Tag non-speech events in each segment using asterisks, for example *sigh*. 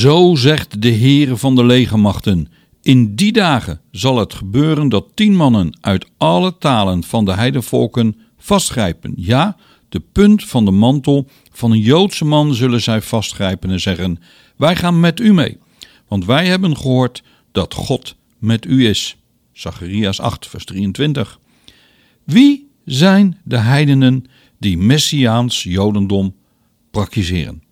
Zo zegt de Heere van de legermachten: In die dagen zal het gebeuren dat tien mannen uit alle talen van de heidenvolken vastgrijpen. Ja, de punt van de mantel van een Joodse man zullen zij vastgrijpen en zeggen: Wij gaan met u mee, want wij hebben gehoord dat God met u is. Zacharias 8, vers 23. Wie zijn de heidenen die Messiaans Jodendom praktiseren?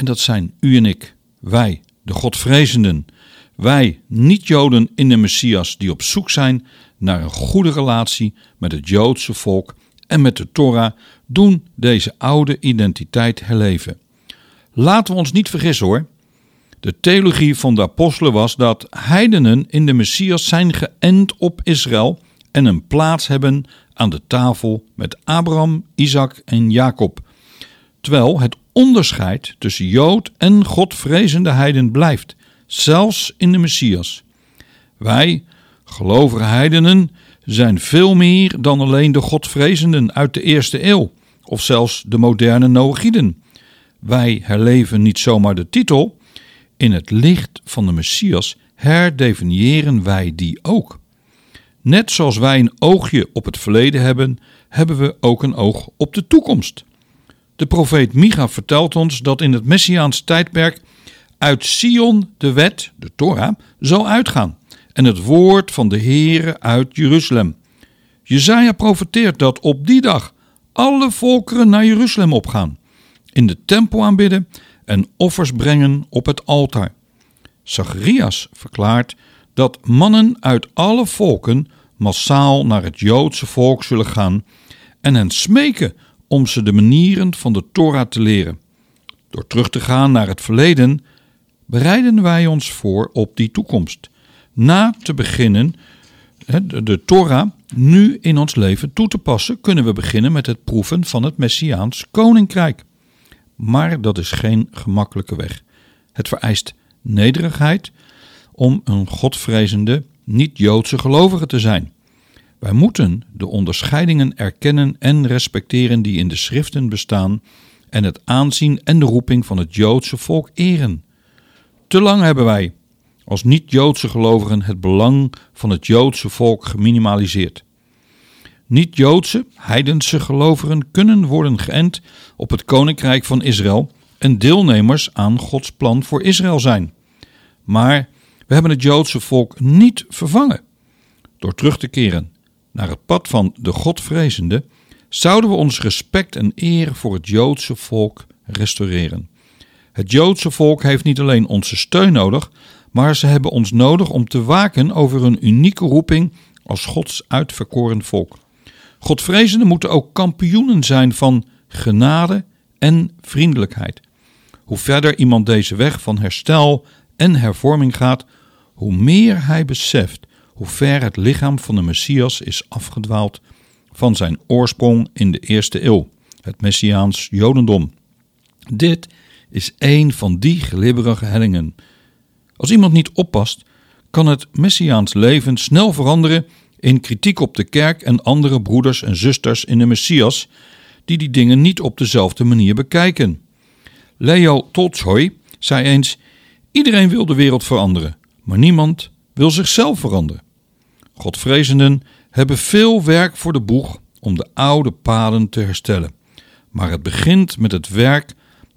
En dat zijn u en ik, wij, de Godvrezenden, wij, niet-Joden in de Messias, die op zoek zijn naar een goede relatie met het Joodse volk en met de Torah, doen deze oude identiteit herleven. Laten we ons niet vergissen hoor. De theologie van de apostelen was dat heidenen in de Messias zijn geënt op Israël en een plaats hebben aan de tafel met Abraham, Isaac en Jacob. Terwijl het onderscheid tussen Jood en Godvrezende heiden blijft, zelfs in de Messias. Wij, gelovige heidenen, zijn veel meer dan alleen de Godvrezenden uit de eerste eeuw, of zelfs de moderne Noachiden. Wij herleven niet zomaar de titel, in het licht van de Messias herdefiniëren wij die ook. Net zoals wij een oogje op het verleden hebben, hebben we ook een oog op de toekomst. De profeet Micha vertelt ons dat in het Messiaans tijdperk uit Sion de wet, de Torah, zal uitgaan en het woord van de Heere uit Jeruzalem. Jezaja profeteert dat op die dag alle volkeren naar Jeruzalem opgaan, in de tempel aanbidden en offers brengen op het altaar. Zacharias verklaart dat mannen uit alle volken massaal naar het Joodse volk zullen gaan en hen smeken om ze de manieren van de Torah te leren. Door terug te gaan naar het verleden bereiden wij ons voor op die toekomst. Na te beginnen de Torah nu in ons leven toe te passen, kunnen we beginnen met het proeven van het Messiaans koninkrijk. Maar dat is geen gemakkelijke weg. Het vereist nederigheid om een godvrezende, niet-Joodse gelovige te zijn. Wij moeten de onderscheidingen erkennen en respecteren die in de schriften bestaan en het aanzien en de roeping van het Joodse volk eren. Te lang hebben wij, als niet-Joodse gelovigen, het belang van het Joodse volk geminimaliseerd. Niet-Joodse, heidense gelovigen kunnen worden geënt op het koninkrijk van Israël en deelnemers aan Gods plan voor Israël zijn. Maar we hebben het Joodse volk niet vervangen. Door terug te keren naar het pad van de Godvrezende, zouden we ons respect en eer voor het Joodse volk restaureren. Het Joodse volk heeft niet alleen onze steun nodig, maar ze hebben ons nodig om te waken over een unieke roeping als Gods uitverkoren volk. Godvrezenden moeten ook kampioenen zijn van genade en vriendelijkheid. Hoe verder iemand deze weg van herstel en hervorming gaat, hoe meer hij beseft hoe ver het lichaam van de Messias is afgedwaald van zijn oorsprong in de eerste eeuw, het Messiaans Jodendom. Dit is een van die glibberige hellingen. Als iemand niet oppast, kan het Messiaans leven snel veranderen in kritiek op de kerk en andere broeders en zusters in de Messias, die die dingen niet op dezelfde manier bekijken. Leo Tolstoy zei eens: Iedereen wil de wereld veranderen, maar niemand wil zichzelf veranderen. Godvrezenden hebben veel werk voor de boeg om de oude paden te herstellen. Maar het begint met het werk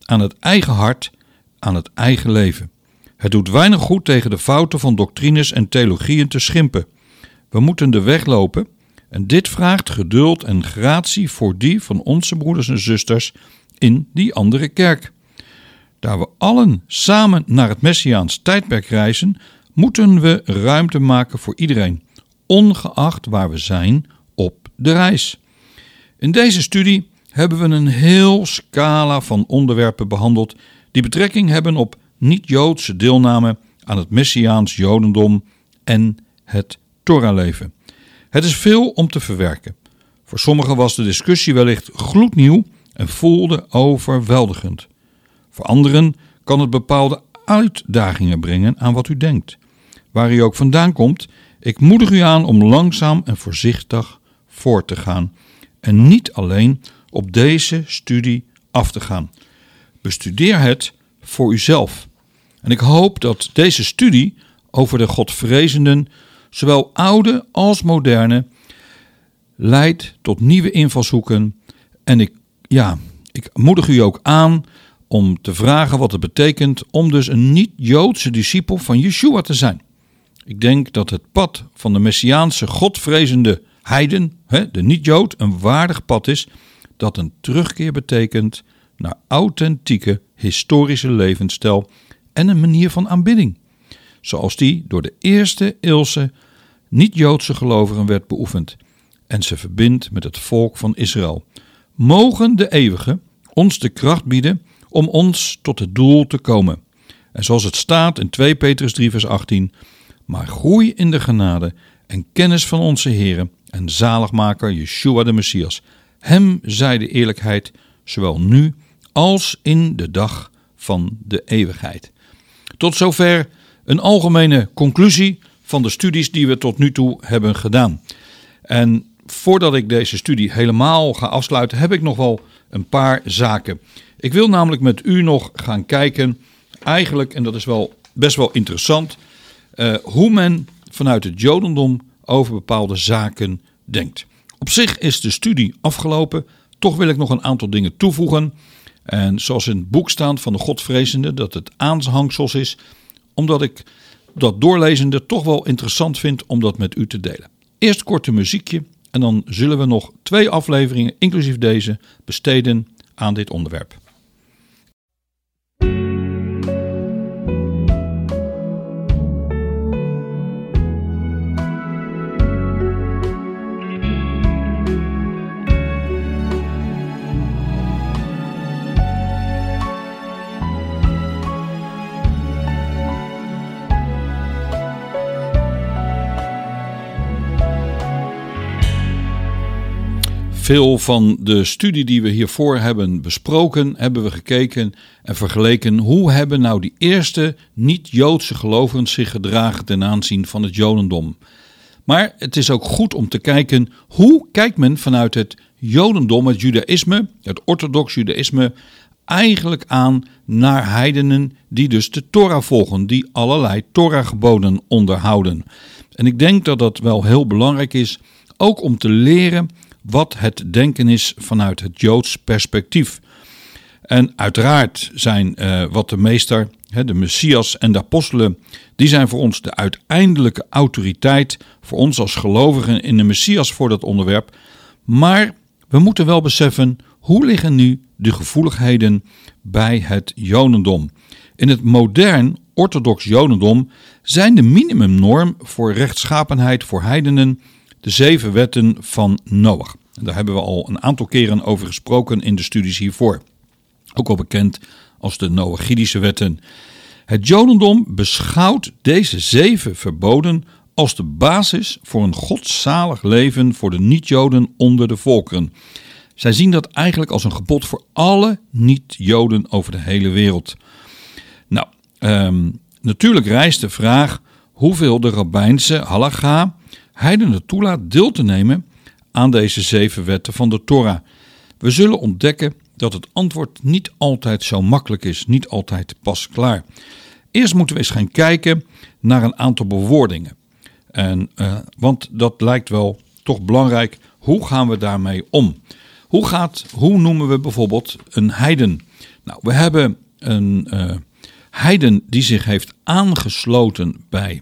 aan het eigen hart, aan het eigen leven. Het doet weinig goed tegen de fouten van doctrines en theologieën te schimpen. We moeten de weg lopen en dit vraagt geduld en gratie voor die van onze broeders en zusters in die andere kerk. Daar we allen samen naar het Messiaans tijdperk reizen, moeten we ruimte maken voor iedereen, ongeacht waar we zijn op de reis. In deze studie hebben we een heel scala van onderwerpen behandeld die betrekking hebben op niet-Joodse deelname aan het Messiaans Jodendom en het Torahleven. Het is veel om te verwerken. Voor sommigen was de discussie wellicht gloednieuw en voelde overweldigend. Voor anderen kan het bepaalde uitdagingen brengen aan wat u denkt. Waar u ook vandaan komt, ik moedig u aan om langzaam en voorzichtig voor te gaan en niet alleen op deze studie af te gaan. Bestudeer het voor uzelf. En ik hoop dat deze studie over de Godvrezenden, zowel oude als moderne, leidt tot nieuwe invalshoeken. En ik, ja, ik moedig u ook aan om te vragen wat het betekent om dus een niet-Joodse discipel van Yeshua te zijn. Ik denk dat het pad van de Messiaanse godvrezende heiden, de niet-Jood, een waardig pad is dat een terugkeer betekent naar authentieke historische levensstijl en een manier van aanbidding, zoals die door de eerste eeuwse niet-Joodse gelovigen werd beoefend en ze verbindt met het volk van Israël. Mogen de eeuwige ons de kracht bieden om ons tot het doel te komen. En zoals het staat in 2 Petrus 3 vers 18, maar groei in de genade en kennis van onze Heer en zaligmaker Yeshua de Messias. Hem zij de eerlijkheid, zowel nu als in de dag van de eeuwigheid. Tot zover een algemene conclusie van de studies die we tot nu toe hebben gedaan. En voordat ik deze studie helemaal ga afsluiten, heb ik nog wel een paar zaken. Ik wil namelijk met u nog gaan kijken, eigenlijk, en dat is wel best wel interessant, uh, hoe men vanuit het Jodendom over bepaalde zaken denkt. Op zich is de studie afgelopen, toch wil ik nog een aantal dingen toevoegen. En zoals in het boek staat van de Godvrezende, dat het aanhangsels is, omdat ik dat doorlezende toch wel interessant vind om dat met u te delen. Eerst korte muziekje en dan zullen we nog twee afleveringen, inclusief deze, besteden aan dit onderwerp. Veel van de studie die we hiervoor hebben besproken, hebben we gekeken en vergeleken hoe hebben nou die eerste niet-Joodse gelovigen zich gedragen ten aanzien van het Jodendom. Maar het is ook goed om te kijken hoe kijkt men vanuit het Jodendom, het Judaïsme, het orthodox Judaïsme, eigenlijk aan naar heidenen die dus de Torah volgen, die allerlei Torah-geboden onderhouden. En ik denk dat dat wel heel belangrijk is, ook om te leren wat het denken is vanuit het Joods perspectief. En uiteraard zijn uh, wat de meester, de Messias en de apostelen, die zijn voor ons de uiteindelijke autoriteit, voor ons als gelovigen in de Messias voor dat onderwerp. Maar we moeten wel beseffen, hoe liggen nu de gevoeligheden bij het Jodendom? In het modern orthodox Jodendom zijn de minimumnorm voor rechtschapenheid voor heidenen de zeven wetten van Noach. Daar hebben we al een aantal keren over gesproken in de studies hiervoor. Ook al bekend als de Noachidische wetten. Het Jodendom beschouwt deze zeven verboden als de basis voor een godzalig leven voor de niet-Joden onder de volkeren. Zij zien dat eigenlijk als een gebod voor alle niet-Joden over de hele wereld. Nou, ehm, natuurlijk rijst de vraag hoeveel de rabbijnse halacha heidenen toelaat deel te nemen aan deze zeven wetten van de Torah. We zullen ontdekken dat het antwoord niet altijd zo makkelijk is, niet altijd pas klaar. Eerst moeten we eens gaan kijken naar een aantal bewoordingen. En, uh, want dat lijkt wel toch belangrijk. Hoe gaan we daarmee om? Hoe, gaat, hoe noemen we bijvoorbeeld een heiden? Nou, we hebben een uh, heiden die zich heeft aangesloten bij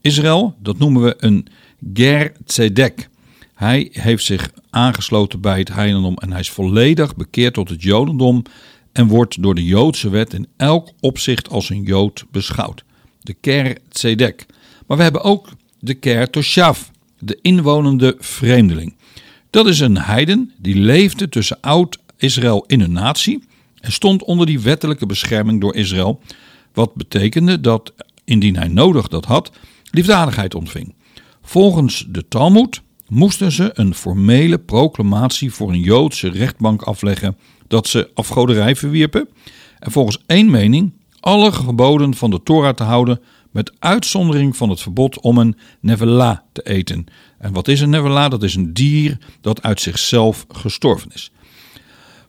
Israël. Dat noemen we een Ger Tzedek. Hij heeft zich aangesloten bij het heidendom en hij is volledig bekeerd tot het jodendom en wordt door de Joodse wet in elk opzicht als een Jood beschouwd. De Ker Tzedek. Maar we hebben ook de Ker Toshav, de inwonende vreemdeling. Dat is een heiden die leefde tussen oud-Israël in een natie en stond onder die wettelijke bescherming door Israël, wat betekende dat, indien hij nodig dat had, liefdadigheid ontving. Volgens de Talmud moesten ze een formele proclamatie voor een Joodse rechtbank afleggen dat ze afgoderij verwierpen en volgens één mening alle geboden van de Torah te houden met uitzondering van het verbod om een nevela te eten. En wat is een nevela? Dat is een dier dat uit zichzelf gestorven is.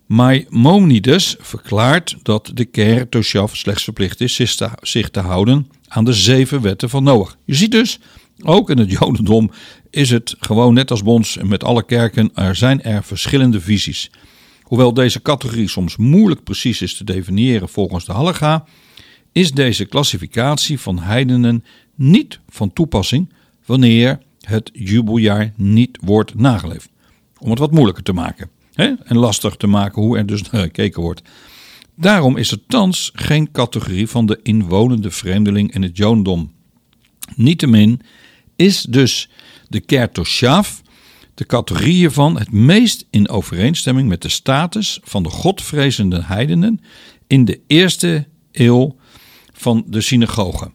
Maimonides verklaart dat de Ker Toshav slechts verplicht is zich te houden aan de zeven wetten van Noach. Je ziet dus, ook in het *laughs* Jodendom is het gewoon net als Bons met alle kerken, er zijn er verschillende visies. Hoewel deze categorie soms moeilijk precies is te definiëren volgens de Halacha, is deze klassificatie van heidenen niet van toepassing wanneer het jubeljaar niet wordt nageleefd. Om het wat moeilijker te maken hè? en lastig te maken hoe er dus *laughs* naar gekeken wordt. Daarom is er thans geen categorie van de inwonende vreemdeling in het Jodendom. Niettemin is dus de Kertoshav de categorie hiervan het meest in overeenstemming met de status van de godvrezende heidenen in de eerste eeuw van de synagoge.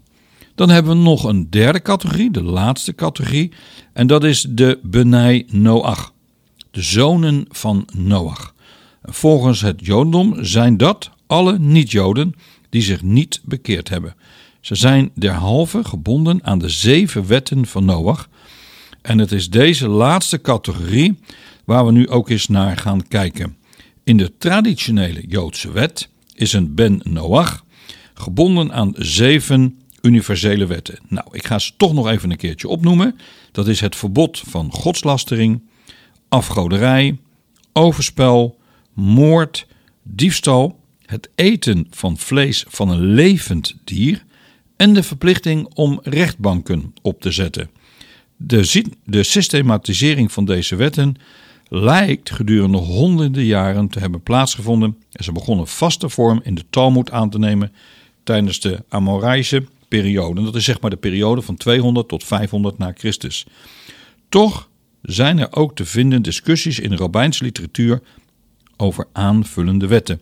Dan hebben we nog een derde categorie, de laatste categorie, en dat is de Benai Noach, de zonen van Noach. Volgens het Jodendom zijn dat alle niet-Joden die zich niet bekeerd hebben. Ze zijn derhalve gebonden aan de zeven wetten van Noach. En het is deze laatste categorie waar we nu ook eens naar gaan kijken. In de traditionele Joodse wet is een Ben Noach gebonden aan zeven universele wetten. Nou, ik ga ze toch nog even een keertje opnoemen. Dat is het verbod van godslastering, afgoderij, overspel, moord, diefstal, het eten van vlees van een levend dier en de verplichting om rechtbanken op te zetten. De, de systematisering van deze wetten lijkt gedurende honderden jaren te hebben plaatsgevonden en ze begonnen vaste vorm in de Talmud aan te nemen tijdens de Amoraïsche periode. Dat is zeg maar de periode van 200 tot 500 na Christus. Toch zijn er ook te vinden discussies in de Robijnse literatuur over aanvullende wetten,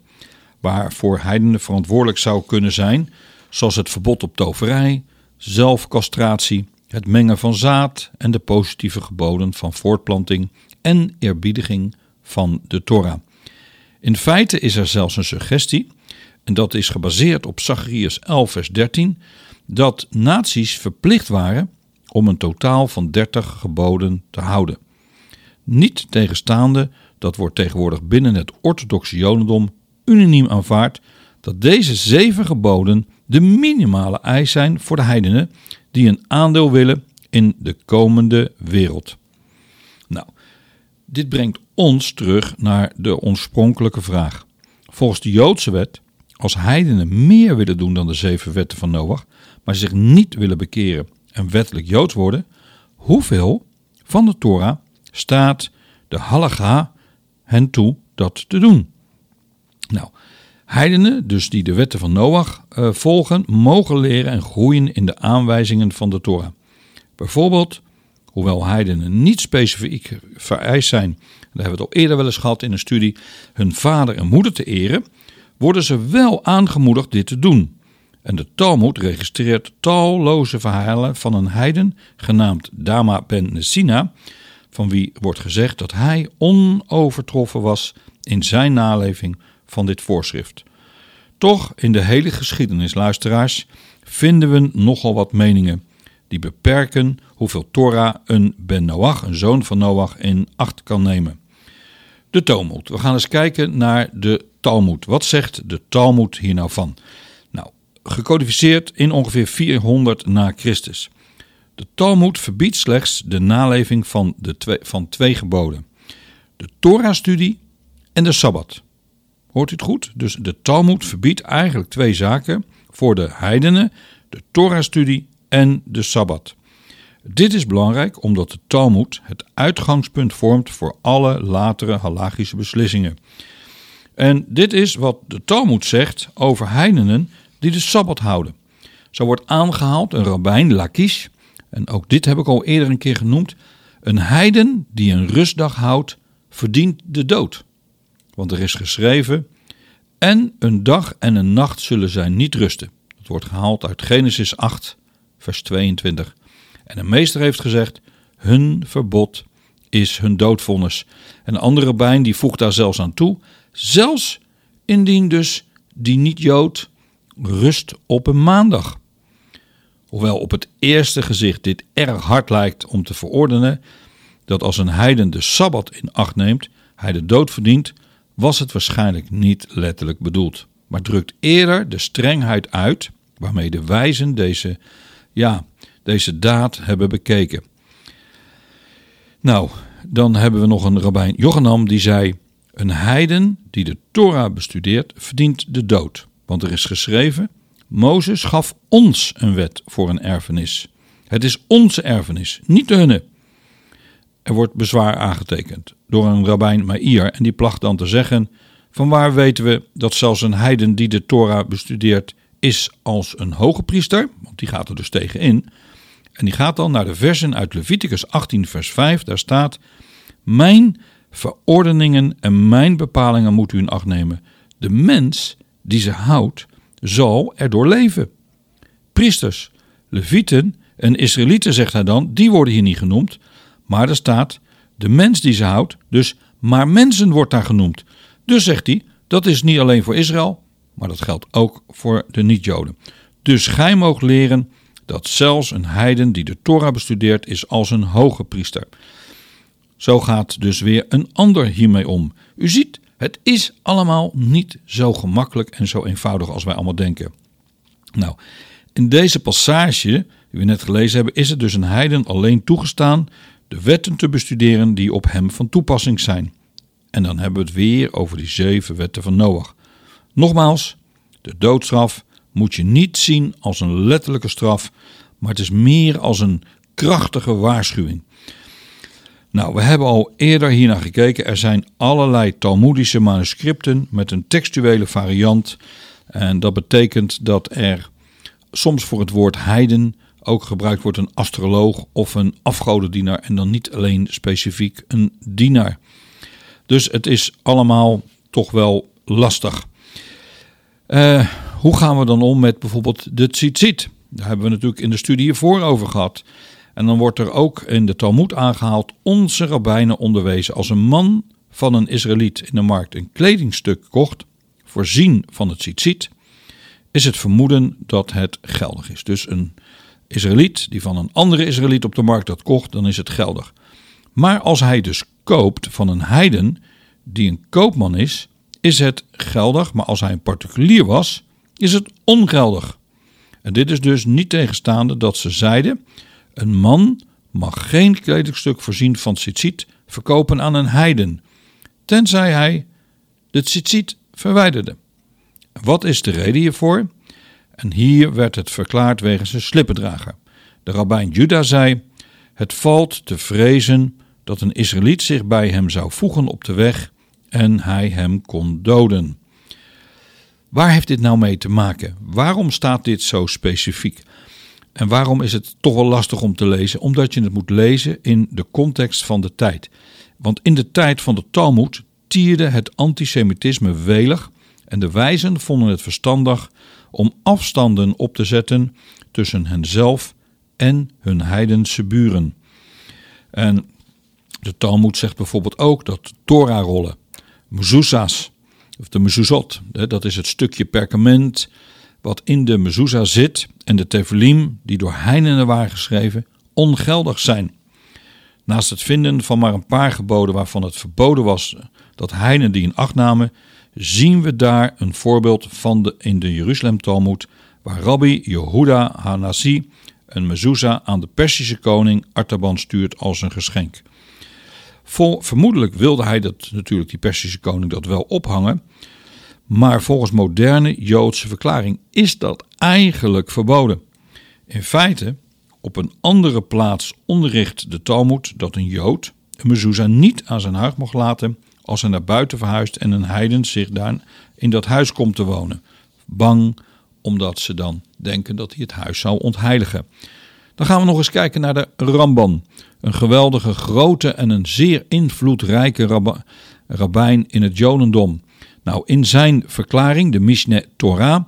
waarvoor heidenen verantwoordelijk zou kunnen zijn, zoals het verbod op toverij, zelfcastratie, het mengen van zaad en de positieve geboden van voortplanting en eerbiediging van de Torah. In feite is er zelfs een suggestie, en dat is gebaseerd op Zacharias 11, vers 13, dat naties verplicht waren om een totaal van 30 geboden te houden. Niet tegenstaande, dat wordt tegenwoordig binnen het orthodoxe Jodendom unaniem aanvaard, dat deze zeven geboden de minimale eis zijn voor de heidenen die een aandeel willen in de komende wereld. Nou, dit brengt ons terug naar de oorspronkelijke vraag. Volgens de Joodse wet, als heidenen meer willen doen dan de zeven wetten van Noach, maar zich niet willen bekeren en wettelijk Joods worden, hoeveel van de Torah staat de halacha hen toe dat te doen? Nou, heidenen, dus die de wetten van Noach uh, volgen, mogen leren en groeien in de aanwijzingen van de Torah. Bijvoorbeeld, hoewel heidenen niet specifiek vereist zijn, daar hebben we het al eerder wel eens gehad in een studie, hun vader en moeder te eren, worden ze wel aangemoedigd dit te doen. En de Talmud registreert talloze verhalen van een heiden genaamd Dama ben Nessina, van wie wordt gezegd dat hij onovertroffen was in zijn naleving van dit voorschrift. Toch, in de hele geschiedenis, luisteraars, vinden we nogal wat meningen die beperken hoeveel Torah een Ben Noach, een zoon van Noach, in acht kan nemen. De Talmud. We gaan eens kijken naar de Talmud. Wat zegt de Talmud hier nou van? Nou, gecodificeerd in ongeveer 400 na Christus. De Talmud verbiedt slechts de naleving van, de twee, van twee geboden: de Torah-studie en de Sabbat. Hoort u het goed? Dus de Talmud verbiedt eigenlijk twee zaken voor de heidenen: de Torah-studie en de Sabbat. Dit is belangrijk omdat de Talmud het uitgangspunt vormt voor alle latere halagische beslissingen. En dit is wat de Talmud zegt over heidenen die de Sabbat houden. Zo wordt aangehaald een rabbijn, Lakish, en ook dit heb ik al eerder een keer genoemd. Een heiden die een rustdag houdt, verdient de dood. Want er is geschreven: En een dag en een nacht zullen zij niet rusten. Dat wordt gehaald uit Genesis 8, vers 22. En de meester heeft gezegd: Hun verbod is hun doodvonnis. En andere rabbijn die voegt daar zelfs aan toe: Zelfs indien dus die niet-Jood rust op een maandag. Hoewel op het eerste gezicht dit erg hard lijkt om te verordenen dat als een heiden de sabbat in acht neemt, hij de dood verdient, was het waarschijnlijk niet letterlijk bedoeld, maar drukt eerder de strengheid uit waarmee de wijzen deze, ja, deze daad hebben bekeken. Nou, dan hebben we nog een rabbijn Jochanam die zei: Een heiden die de Torah bestudeert, verdient de dood. Want er is geschreven: Mozes gaf ons een wet voor een erfenis. Het is onze erfenis, niet de hunne. Er wordt bezwaar aangetekend door een rabbijn Meir en die placht dan te zeggen: Van waar weten we dat zelfs een heiden die de Torah bestudeert is als een hoge priester? Want die gaat er dus tegen in. En die gaat dan naar de versen uit Leviticus 18, vers 5. Daar staat: Mijn verordeningen en mijn bepalingen moet u in acht nemen. De mens die ze houdt, zal erdoor leven. Priesters, levieten en Israëlieten, zegt hij dan, die worden hier niet genoemd. Maar er staat de mens die ze houdt, dus maar mensen wordt daar genoemd. Dus zegt hij, dat is niet alleen voor Israël, maar dat geldt ook voor de niet-Joden. Dus gij moogt leren dat zelfs een heiden die de Torah bestudeert is als een hoge priester. Zo gaat dus weer een ander hiermee om. U ziet, het is allemaal niet zo gemakkelijk en zo eenvoudig als wij allemaal denken. Nou, in deze passage die we net gelezen hebben, is het dus een heiden alleen toegestaan de wetten te bestuderen die op hem van toepassing zijn. En dan hebben we het weer over die zeven wetten van Noach. Nogmaals, de doodstraf moet je niet zien als een letterlijke straf, maar het is meer als een krachtige waarschuwing. Nou, we hebben al eerder hiernaar gekeken. Er zijn allerlei Talmoedische manuscripten met een textuele variant. En dat betekent dat er soms voor het woord heiden ook gebruikt wordt een astroloog of een afgodendienaar. En dan niet alleen specifiek een dienaar. Dus het is allemaal toch wel lastig. Uh, hoe gaan we dan om met bijvoorbeeld de tzitzit? Daar hebben we natuurlijk in de studie hiervoor over gehad. En dan wordt er ook in de Talmud aangehaald: onze rabbijnen onderwezen als een man van een Israëliet in de markt een kledingstuk kocht, voorzien van het tzitzit, is het vermoeden dat het geldig is. Dus een Israëliet die van een andere Israëliet op de markt dat kocht, dan is het geldig. Maar als hij dus koopt van een heiden die een koopman is, is het geldig, maar als hij een particulier was, is het ongeldig. En dit is dus niet tegenstaande dat ze zeiden: een man mag geen kledingstuk voorzien van tzitzit verkopen aan een heiden, tenzij hij de tzitzit verwijderde. Wat is de reden hiervoor? En hier werd het verklaard wegens een slippendrager. De rabbijn Juda zei: Het valt te vrezen dat een Israëliet zich bij hem zou voegen op de weg en hij hem kon doden. Waar heeft dit nou mee te maken? Waarom staat dit zo specifiek? En waarom is het toch wel lastig om te lezen? Omdat je het moet lezen in de context van de tijd. Want in de tijd van de Talmud tierde het antisemitisme welig en de wijzen vonden het verstandig om afstanden op te zetten tussen henzelf en hun heidense buren. En de Talmud zegt bijvoorbeeld ook dat Torah-rollen, of de mezuzot, dat is het stukje perkament wat in de mezuzah zit, en de tevelim, die door heidenen waren geschreven, ongeldig zijn. Naast het vinden van maar een paar geboden waarvan het verboden was dat heinen die in acht namen, zien we daar een voorbeeld van de, in de Jeruzalem Talmud, waar Rabbi Yehuda Hanassi een mezuzah aan de Persische koning Artaban stuurt als een geschenk. Vol, vermoedelijk wilde hij dat natuurlijk die Persische koning dat wel ophangen, maar volgens moderne Joodse verklaring is dat eigenlijk verboden. In feite, op een andere plaats onderricht de Talmud dat een Jood een mezuzah niet aan zijn huid mag laten als hij naar buiten verhuist en een heiden zich daar in dat huis komt te wonen. Bang omdat ze dan denken dat hij het huis zou ontheiligen. Dan gaan we nog eens kijken naar de Ramban. Een geweldige, grote en een zeer invloedrijke rabbijn in het Jodendom. Nou, in zijn verklaring, de Mishneh Torah,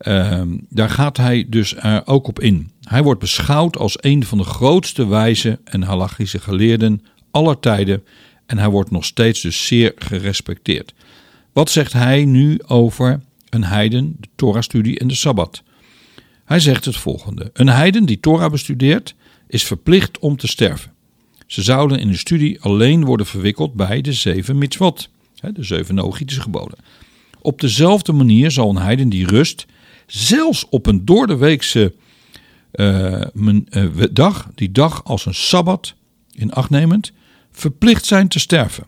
uh, daar gaat hij dus er ook op in. Hij wordt beschouwd als een van de grootste wijze en halachische geleerden aller tijden en hij wordt nog steeds dus zeer gerespecteerd. Wat zegt hij nu over een heiden, de Torah-studie en de Sabbat? Hij zegt het volgende: Een heiden die Torah bestudeert is verplicht om te sterven. Ze zouden in de studie alleen worden verwikkeld bij de zeven mitzvot de zeven Noachitische geboden. Op dezelfde manier zal een heiden die rust, zelfs op een doordeweekse uh, dag, die dag als een sabbat in acht nemend, verplicht zijn te sterven.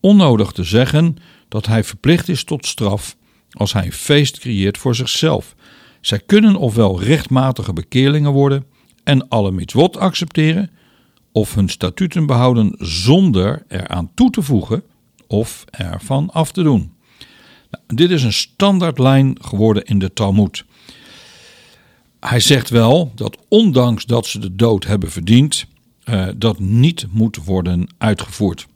Onnodig te zeggen dat hij verplicht is tot straf als hij een feest creëert voor zichzelf. Zij kunnen ofwel rechtmatige bekeerlingen worden en alle mitzvot accepteren, of hun statuten behouden zonder eraan toe te voegen of ervan af te doen. Nou, dit is een standaardlijn geworden in de Talmud. Hij zegt wel dat ondanks dat ze de dood hebben verdiend, uh, dat niet moet worden uitgevoerd.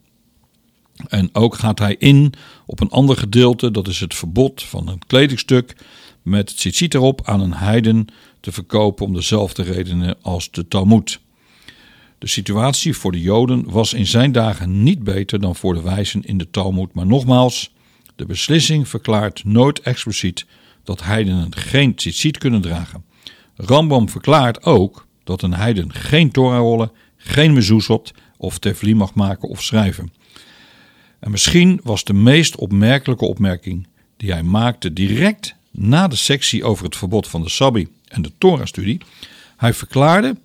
En ook gaat hij in op een ander gedeelte, dat is het verbod van een kledingstuk met tzitzit erop aan een heiden te verkopen om dezelfde redenen als de Talmud. De situatie voor de Joden was in zijn dagen niet beter dan voor de wijzen in de Talmud, maar nogmaals, de beslissing verklaart nooit expliciet dat heidenen geen tzitzit kunnen dragen. Rambam verklaart ook dat een heiden geen Torah-rollen, geen mezuzot of tefli mag maken of schrijven. En misschien was de meest opmerkelijke opmerking die hij maakte direct na de sectie over het verbod van de Sabbi en de Torah-studie. Hij verklaarde: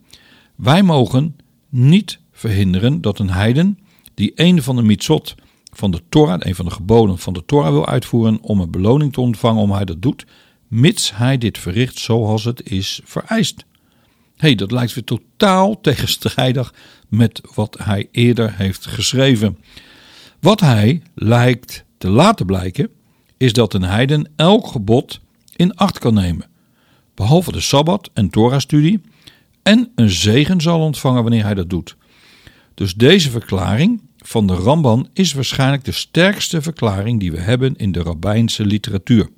Wij mogen niet verhinderen dat een heiden die een van de mitzot van de Torah, een van de geboden van de Torah wil uitvoeren om een beloning te ontvangen om hij dat doet, mits hij dit verricht zoals het is vereist. Hey, dat lijkt weer totaal tegenstrijdig met wat hij eerder heeft geschreven. Wat hij lijkt te laten blijken, is dat een heiden elk gebod in acht kan nemen, behalve de Sabbat en Torah-studie, en een zegen zal ontvangen wanneer hij dat doet. Dus deze verklaring van de Ramban is waarschijnlijk de sterkste verklaring die we hebben in de rabbijnse literatuur,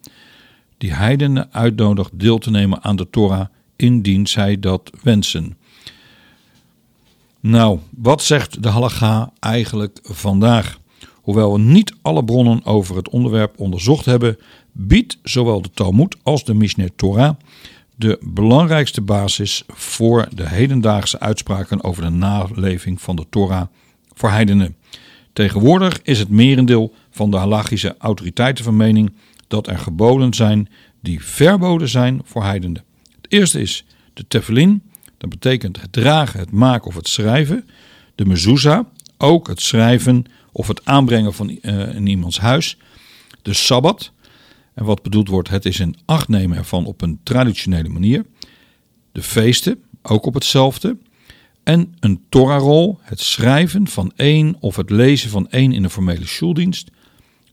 die heidenen uitnodigt deel te nemen aan de Torah indien zij dat wensen. Nou, wat zegt de halacha eigenlijk vandaag? Hoewel we niet alle bronnen over het onderwerp onderzocht hebben, biedt zowel de Talmud als de Mishneh Torah de belangrijkste basis voor de hedendaagse uitspraken over de naleving van de Torah voor heidenen. Tegenwoordig is het merendeel van de halagische autoriteiten van mening dat er geboden zijn die verboden zijn voor heidenen. Het eerste is de tefillin, dat betekent het dragen, het maken of het schrijven. De mezuzah, ook het schrijven of het aanbrengen van uh, in iemands huis. De sabbat, en wat bedoeld wordt, het is een acht nemen ervan op een traditionele manier. De feesten, ook op hetzelfde. En een Torahrol, het schrijven van één of het lezen van één in een formele schuldienst.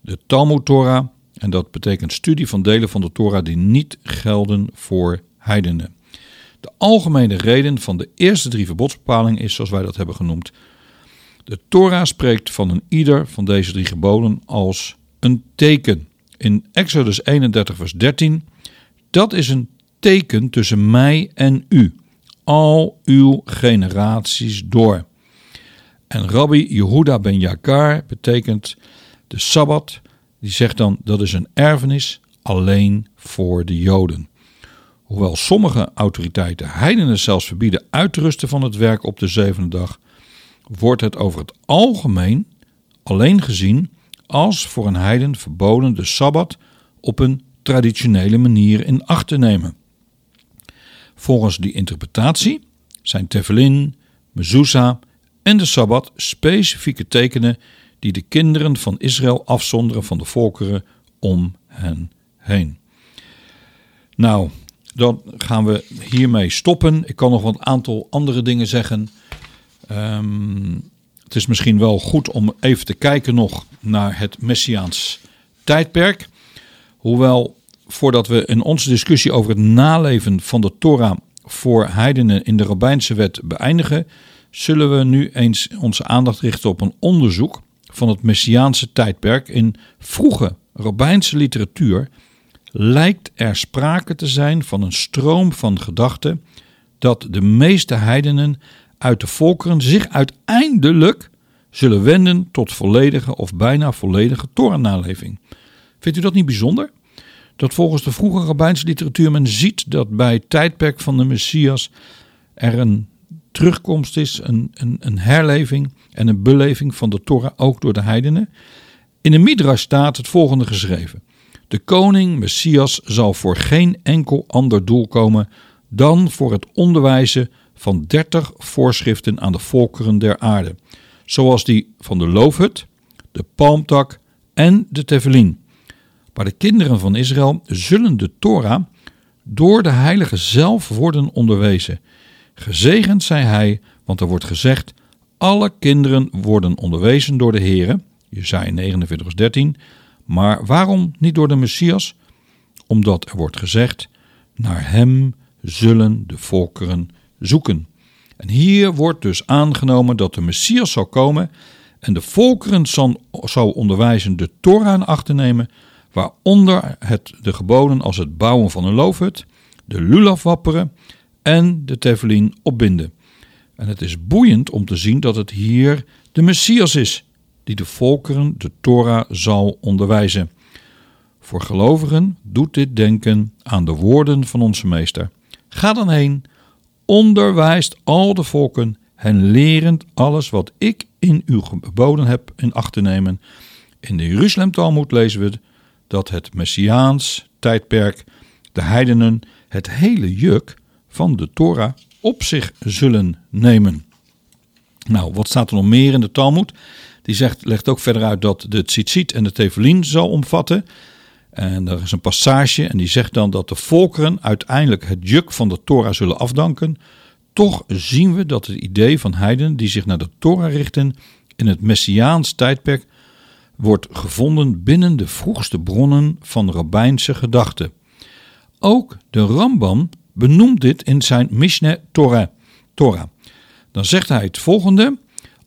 De Talmud Torah, en dat betekent studie van delen van de Torah die niet gelden voor heidenen. De algemene reden van de eerste drie verbodsbepalingen is, zoals wij dat hebben genoemd, de Torah spreekt van een ieder van deze drie geboden als een teken. In Exodus 31, vers 13, dat is een teken tussen mij en u, al uw generaties door. En Rabbi Yehuda ben Yakar betekent de Sabbat, die zegt dan dat is een erfenis alleen voor de Joden. Hoewel sommige autoriteiten heidenen zelfs verbieden uit te rusten van het werk op de zevende dag, wordt het over het algemeen alleen gezien als voor een heiden verboden de Sabbat op een traditionele manier in acht te nemen. Volgens die interpretatie zijn Tefillin, Mezuzah en de Sabbat specifieke tekenen die de kinderen van Israël afzonderen van de volkeren om hen heen. Nou, dan gaan we hiermee stoppen. Ik kan nog een aantal andere dingen zeggen. Ehm, het is misschien wel goed om even te kijken nog naar het Messiaans tijdperk. Hoewel, voordat we in onze discussie over het naleven van de Torah voor heidenen in de Rabbijnse wet beëindigen, zullen we nu eens onze aandacht richten op een onderzoek van het Messiaanse tijdperk in vroege Rabbijnse literatuur lijkt er sprake te zijn van een stroom van gedachten dat de meeste heidenen uit de volkeren zich uiteindelijk zullen wenden tot volledige of bijna volledige Torah-naleving. Vindt u dat niet bijzonder? Dat volgens de vroege rabbijnse literatuur men ziet dat bij het tijdperk van de Messias er een terugkomst is, een, een, een herleving en een beleving van de Torah ook door de heidenen. In de Midrash staat het volgende geschreven. De koning Messias zal voor geen enkel ander doel komen dan voor het onderwijzen van dertig voorschriften aan de volkeren der aarde, zoals die van de loofhut, de palmtak en de tefillin. Maar de kinderen van Israël zullen de Torah door de heilige zelf worden onderwezen. Gezegend zij hij, want er wordt gezegd, alle kinderen worden onderwezen door de Heere, Jesaja 49 vers 13, maar waarom niet door de Messias? Omdat er wordt gezegd, naar hem zullen de volkeren zoeken. En hier wordt dus aangenomen dat de Messias zal komen en de volkeren zal onderwijzen de Torah in acht te nemen, waaronder het, de geboden als het bouwen van een loofhut, de lulaf wapperen en de tefillin opbinden. En het is boeiend om te zien dat het hier de Messias is, die de volkeren de Torah zal onderwijzen. Voor gelovigen doet dit denken aan de woorden van onze meester. Ga dan heen, onderwijst al de volken, hen lerend alles wat ik in u geboden heb in acht te nemen. In de Jeruzalem Talmud lezen we dat het Messiaans tijdperk de heidenen het hele juk van de Torah op zich zullen nemen. Nou, wat staat er nog meer in de Talmud? Die zegt, legt ook verder uit dat de tzitzit en de tefillin zal omvatten. En er is een passage en die zegt dan dat de volkeren uiteindelijk het juk van de Torah zullen afdanken. Toch zien we dat het idee van heiden die zich naar de Torah richten in het Messiaans tijdperk wordt gevonden binnen de vroegste bronnen van rabbijnse gedachten. Ook de Rambam benoemt dit in zijn Mishneh Torah. Torah. Dan zegt hij het volgende: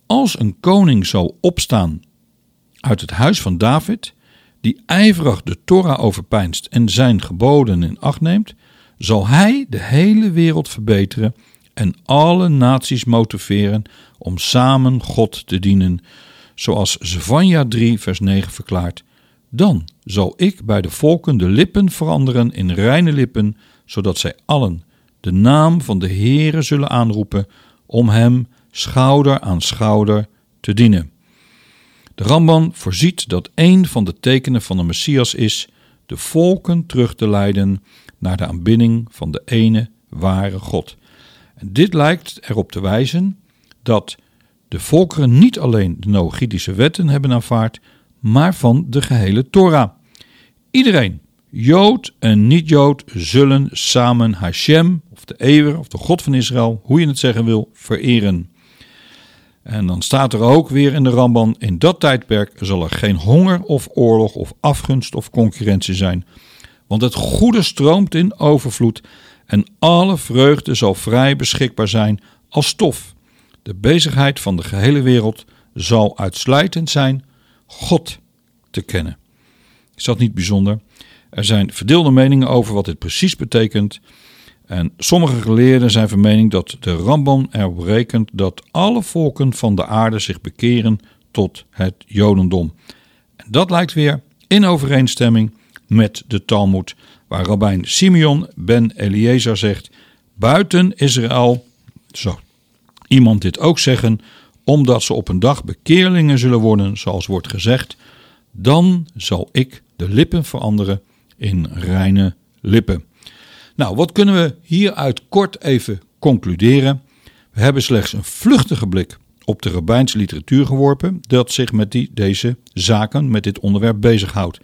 Als een koning zal opstaan uit het huis van David, die ijverig de Torah overpeinst en zijn geboden in acht neemt, zal hij de hele wereld verbeteren en alle naties motiveren om samen God te dienen, zoals Zevanja 3 vers 9 verklaart, dan zal ik bij de volken de lippen veranderen in reine lippen, zodat zij allen de naam van de Heere zullen aanroepen om hem schouder aan schouder te dienen. De Ramban voorziet dat een van de tekenen van de Messias is de volken terug te leiden naar de aanbidding van de ene ware God. En dit lijkt erop te wijzen dat de volkeren niet alleen de Noachidische wetten hebben aanvaard, maar van de gehele Torah. Iedereen, Jood en niet-Jood, zullen samen Hashem, of de Ewer, of de God van Israël, hoe je het zeggen wil, vereren. En dan staat er ook weer in de Ramban: in dat tijdperk zal er geen honger of oorlog of afgunst of concurrentie zijn. Want het goede stroomt in overvloed en alle vreugde zal vrij beschikbaar zijn als stof. De bezigheid van de gehele wereld zal uitsluitend zijn God te kennen. Is dat niet bijzonder? Er zijn verdeelde meningen over wat dit precies betekent. En sommige geleerden zijn van mening dat de Ramban erop rekent dat alle volken van de aarde zich bekeren tot het Jodendom. En dat lijkt weer in overeenstemming met de Talmud, waar rabbijn Simeon ben Eliezer zegt: Buiten Israël, zo iemand dit ook zeggen, omdat ze op een dag bekeerlingen zullen worden, zoals wordt gezegd, dan zal ik de lippen veranderen in reine lippen. Nou, wat kunnen we hieruit kort even concluderen? We hebben slechts een vluchtige blik op de rabbijnse literatuur geworpen dat zich met die, deze zaken, met dit onderwerp bezighoudt.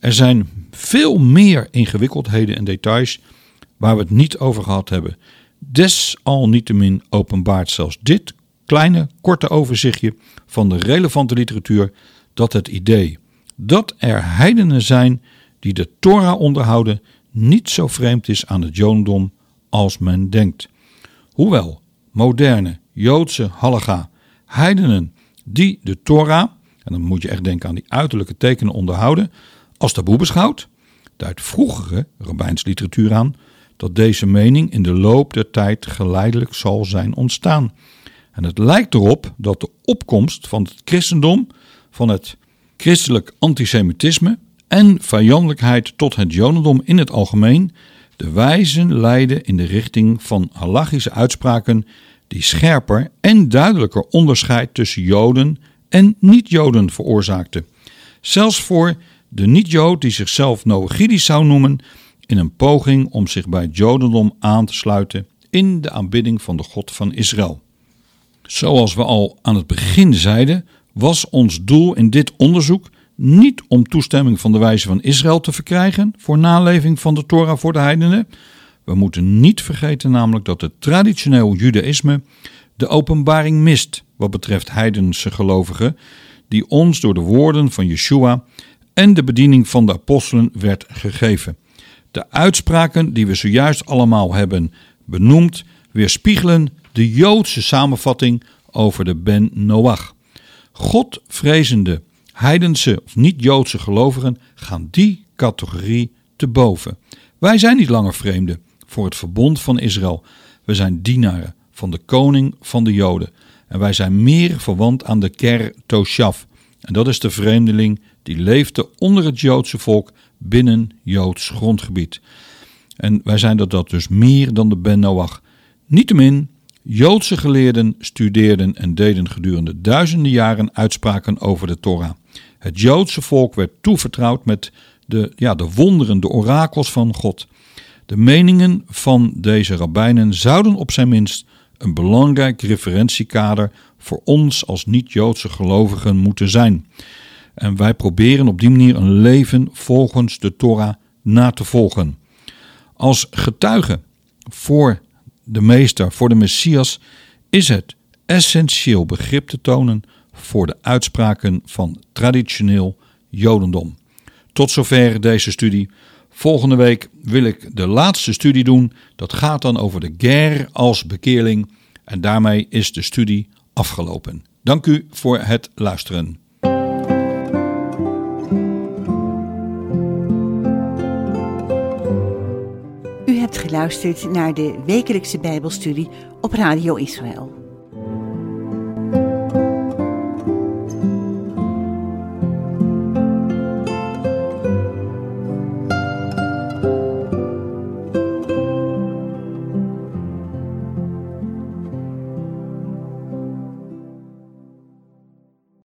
Er zijn veel meer ingewikkeldheden en details waar we het niet over gehad hebben. Desalniettemin openbaart zelfs dit kleine, korte overzichtje van de relevante literatuur dat het idee dat er heidenen zijn die de Torah onderhouden niet zo vreemd is aan het Jodendom als men denkt. Hoewel moderne Joodse halacha heidenen die de Torah, en dan moet je echt denken aan die uiterlijke tekenen onderhouden, als taboe beschouwt, duidt vroegere rabbijnse literatuur aan dat deze mening in de loop der tijd geleidelijk zal zijn ontstaan. En het lijkt erop dat de opkomst van het christendom, van het christelijk antisemitisme en vijandelijkheid tot het jodendom in het algemeen de wijzen leiden in de richting van halachische uitspraken die scherper en duidelijker onderscheid tussen joden en niet-joden veroorzaakten. Zelfs voor de niet-jood die zichzelf Noachidisch zou noemen, in een poging om zich bij het jodendom aan te sluiten in de aanbidding van de God van Israël. Zoals we al aan het begin zeiden, was ons doel in dit onderzoek niet om toestemming van de wijze van Israël te verkrijgen voor naleving van de Torah voor de heidenen. We moeten niet vergeten namelijk dat het traditioneel judaïsme de openbaring mist wat betreft heidense gelovigen, die ons door de woorden van Yeshua en de bediening van de apostelen werd gegeven. De uitspraken die we zojuist allemaal hebben benoemd, weerspiegelen de Joodse samenvatting over de Ben Noach. Godvrezende heidense of niet-Joodse gelovigen gaan die categorie te boven. Wij zijn niet langer vreemden voor het verbond van Israël. We zijn dienaren van de koning van de Joden. En wij zijn meer verwant aan de Ker Toshav. En dat is de vreemdeling die leefde onder het Joodse volk binnen Joods grondgebied. En wij zijn dat, dat dus meer dan de Ben Noach. Niettemin, Joodse geleerden studeerden en deden gedurende duizenden jaren uitspraken over de Torah. Het Joodse volk werd toevertrouwd met de, ja, de wonderen, de orakels van God. De meningen van deze rabbijnen zouden op zijn minst een belangrijk referentiekader voor ons als niet-Joodse gelovigen moeten zijn. En wij proberen op die manier een leven volgens de Torah na te volgen. Als getuige voor de meester, voor de Messias, is het essentieel begrip te tonen voor de uitspraken van traditioneel Jodendom. Tot zover deze studie. Volgende week wil ik de laatste studie doen. Dat gaat dan over de ger als bekeerling. En daarmee is de studie afgelopen. Dank u voor het luisteren. U hebt geluisterd naar de wekelijkse Bijbelstudie op Radio Israël.